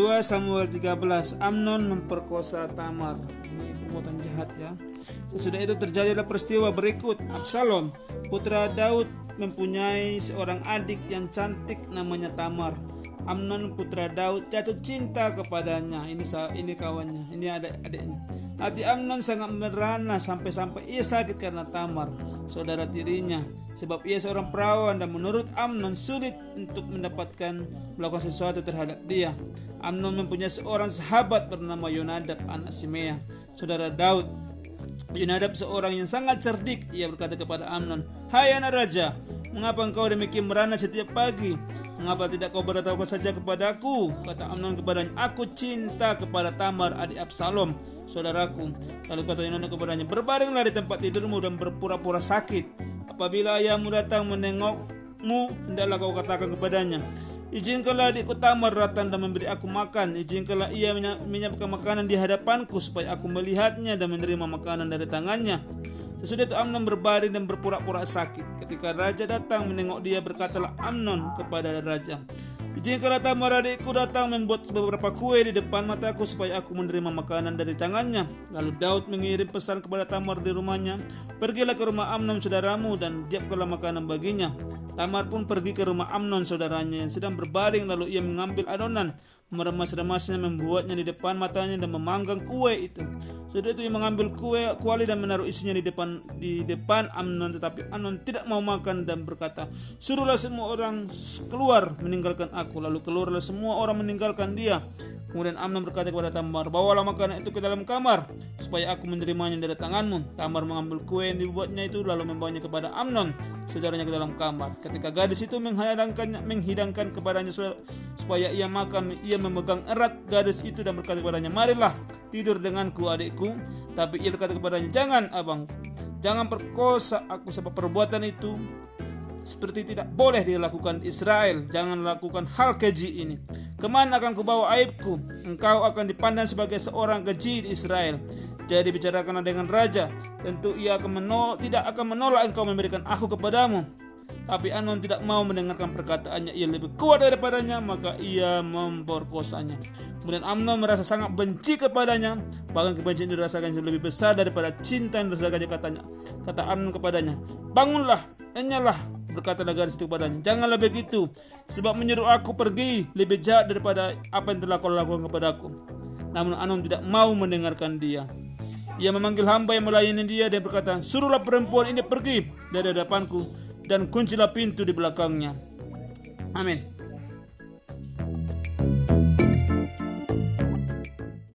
2 Samuel 13 Amnon memperkosa Tamar. Ini perbuatan jahat ya. Sesudah itu terjadilah peristiwa berikut. Absalom putra Daud mempunyai seorang adik yang cantik namanya Tamar Amnon putra Daud jatuh cinta kepadanya ini ini kawannya ini ada adiknya hati Amnon sangat merana sampai-sampai ia sakit karena Tamar saudara tirinya sebab ia seorang perawan dan menurut Amnon sulit untuk mendapatkan melakukan sesuatu terhadap dia. Amnon mempunyai seorang sahabat bernama Yonadab anak Simea, saudara Daud. Yonadab seorang yang sangat cerdik. Ia berkata kepada Amnon, Hai anak raja, mengapa engkau demikian merana setiap pagi? Mengapa tidak kau beritahu saja kepadaku? Kata Amnon kepadanya, Aku cinta kepada Tamar adik Absalom, saudaraku. Lalu kata Yonadab kepadanya, Berbaringlah di tempat tidurmu dan berpura-pura sakit Apabila ayahmu datang menengokmu, hendaklah kau katakan kepadanya, Izinkanlah adikku Tamar datang dan memberi aku makan. Izinkanlah ia menyiapkan makanan di hadapanku supaya aku melihatnya dan menerima makanan dari tangannya. Sesudah itu Amnon berbaring dan berpura-pura sakit. Ketika raja datang menengok dia berkatalah Amnon kepada raja, Izinkanlah Tamar adikku datang membuat beberapa kue di depan mataku supaya aku menerima makanan dari tangannya. Lalu Daud mengirim pesan kepada Tamar di rumahnya, Pergilah ke rumah Amnon saudaramu dan siapkanlah makanan baginya. Tamar pun pergi ke rumah Amnon saudaranya yang sedang berbaring lalu ia mengambil adonan meremas-remasnya membuatnya di depan matanya dan memanggang kue itu. Setelah itu ia mengambil kue kuali dan menaruh isinya di depan di depan Amnon tetapi Amnon tidak mau makan dan berkata, "Suruhlah semua orang keluar meninggalkan aku." Lalu keluarlah semua orang meninggalkan dia. Kemudian Amnon berkata kepada Tamar, "Bawalah makanan itu ke dalam kamar supaya aku menerimanya dari tanganmu." Tamar mengambil kue yang dibuatnya itu lalu membawanya kepada Amnon, saudaranya ke dalam kamar. Ketika gadis itu menghidangkannya menghidangkan kepadanya supaya ia makan, ia memegang erat gadis itu dan berkata kepadanya, Marilah tidur denganku adikku. Tapi ia berkata kepadanya, Jangan abang, jangan perkosa aku sebab perbuatan itu seperti tidak boleh dilakukan Israel. Jangan lakukan hal keji ini. Ke mana akan kubawa aibku? Engkau akan dipandang sebagai seorang keji di Israel. Jadi bicarakanlah dengan raja. Tentu ia akan menolak, tidak akan menolak engkau memberikan aku kepadamu. Tapi Anon tidak mau mendengarkan perkataannya. Ia lebih kuat daripadanya, maka ia memperkosanya. Kemudian Amnon merasa sangat benci kepadanya. Bahkan kebencian dirasakan lebih besar daripada cinta yang dirasakannya katanya. Kata Amnon kepadanya, bangunlah, enyalah, berkata gadis itu kepadanya. Janganlah begitu, sebab menyuruh aku pergi lebih jahat daripada apa yang telah kau lakukan kepadaku. Namun Anon tidak mau mendengarkan dia. Ia memanggil hamba yang melayani dia dan berkata, Suruhlah perempuan ini pergi dari hadapanku dan kuncilah pintu di belakangnya. Amin.